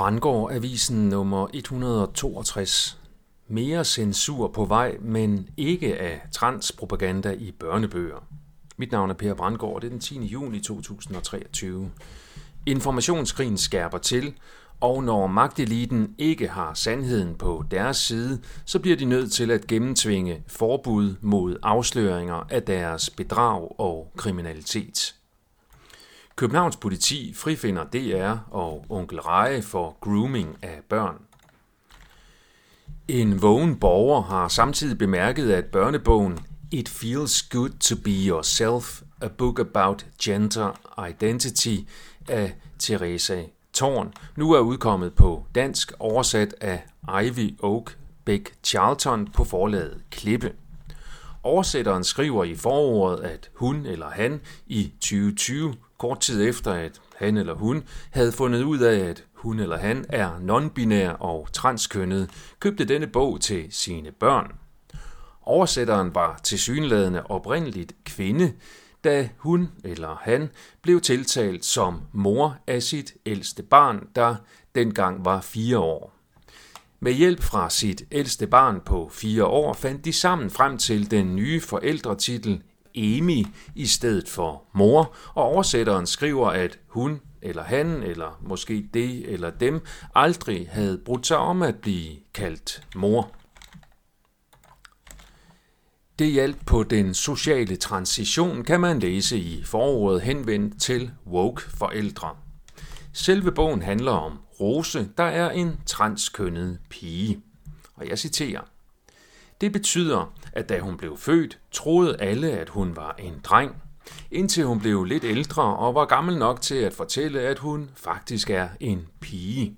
Brandgård Avisen nummer 162. Mere censur på vej, men ikke af transpropaganda i børnebøger. Mit navn er Per Brandgård, det er den 10. juni 2023. Informationskrigen skærper til, og når magteliten ikke har sandheden på deres side, så bliver de nødt til at gennemtvinge forbud mod afsløringer af deres bedrag og kriminalitet. Københavns politi frifinder DR og onkel Reje for grooming af børn. En vågen borger har samtidig bemærket, at børnebogen It Feels Good to Be Yourself, a book about gender identity af Teresa Thorn, nu er udkommet på dansk, oversat af Ivy Oak Beck Charlton på forlaget Klippe. Oversætteren skriver i forordet, at hun eller han i 2020 kort tid efter at han eller hun havde fundet ud af, at hun eller han er non-binær og transkønnet, købte denne bog til sine børn. Oversætteren var tilsyneladende oprindeligt kvinde, da hun eller han blev tiltalt som mor af sit ældste barn, der dengang var fire år. Med hjælp fra sit ældste barn på fire år fandt de sammen frem til den nye forældretitel Emi i stedet for mor, og oversætteren skriver, at hun eller han, eller måske det eller dem, aldrig havde brudt sig om at blive kaldt mor. Det hjælp på den sociale transition kan man læse i foråret henvendt til woke forældre. Selve bogen handler om Rose, der er en transkønnet pige. Og jeg citerer. Det betyder, at da hun blev født, troede alle, at hun var en dreng, indtil hun blev lidt ældre og var gammel nok til at fortælle, at hun faktisk er en pige.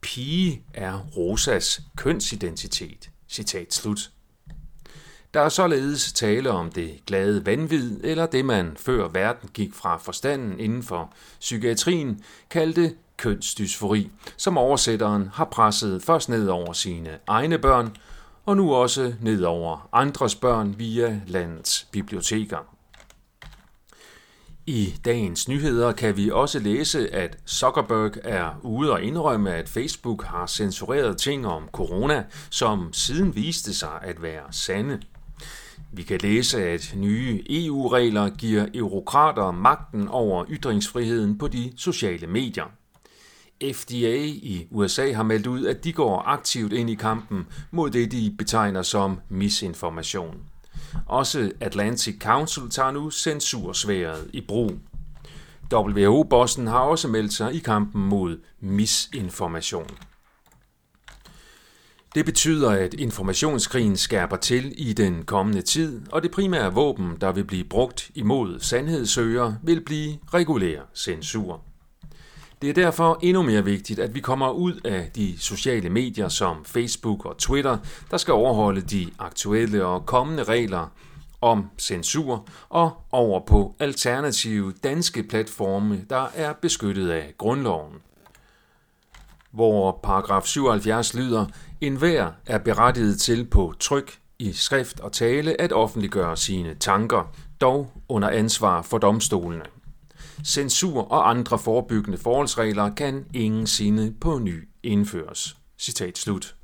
Pige er Rosas kønsidentitet. Citat slut. Der er således tale om det glade vanvid, eller det man før verden gik fra forstanden inden for psykiatrien, kaldte kønsdysfori, som oversætteren har presset først ned over sine egne børn, og nu også ned over andres børn via landets biblioteker. I dagens nyheder kan vi også læse, at Zuckerberg er ude og indrømme, at Facebook har censureret ting om corona, som siden viste sig at være sande. Vi kan læse, at nye EU-regler giver eurokrater magten over ytringsfriheden på de sociale medier. FDA i USA har meldt ud, at de går aktivt ind i kampen mod det, de betegner som misinformation. Også Atlantic Council tager nu censursværet i brug. WHO-bossen har også meldt sig i kampen mod misinformation. Det betyder, at informationskrigen skærper til i den kommende tid, og det primære våben, der vil blive brugt imod sandhedssøger, vil blive regulær censur. Det er derfor endnu mere vigtigt, at vi kommer ud af de sociale medier som Facebook og Twitter, der skal overholde de aktuelle og kommende regler om censur og over på alternative danske platforme, der er beskyttet af grundloven. Hvor paragraf 77 lyder, enhver er berettiget til på tryk, i skrift og tale at offentliggøre sine tanker, dog under ansvar for domstolene. Censur og andre forebyggende forholdsregler kan ingen sinde på ny indføres. Citat slut.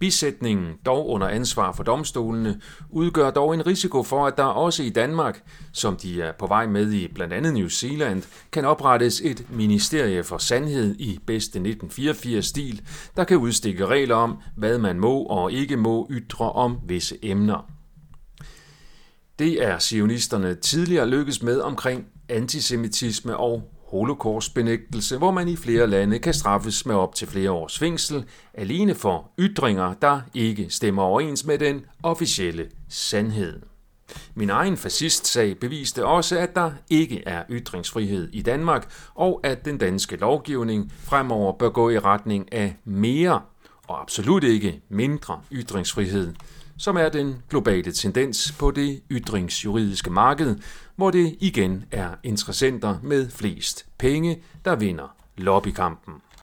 Bisætningen, dog under ansvar for domstolene, udgør dog en risiko for, at der også i Danmark, som de er på vej med i blandt andet New Zealand, kan oprettes et ministerie for sandhed i bedste 1984-stil, der kan udstikke regler om, hvad man må og ikke må ytre om visse emner. Det er sionisterne tidligere lykkes med omkring antisemitisme og holocaustbenægtelse, hvor man i flere lande kan straffes med op til flere års fængsel, alene for ytringer, der ikke stemmer overens med den officielle sandhed. Min egen fascistsag beviste også, at der ikke er ytringsfrihed i Danmark, og at den danske lovgivning fremover bør gå i retning af mere og absolut ikke mindre ytringsfrihed, som er den globale tendens på det ytringsjuridiske marked, hvor det igen er interessenter med flest penge, der vinder lobbykampen.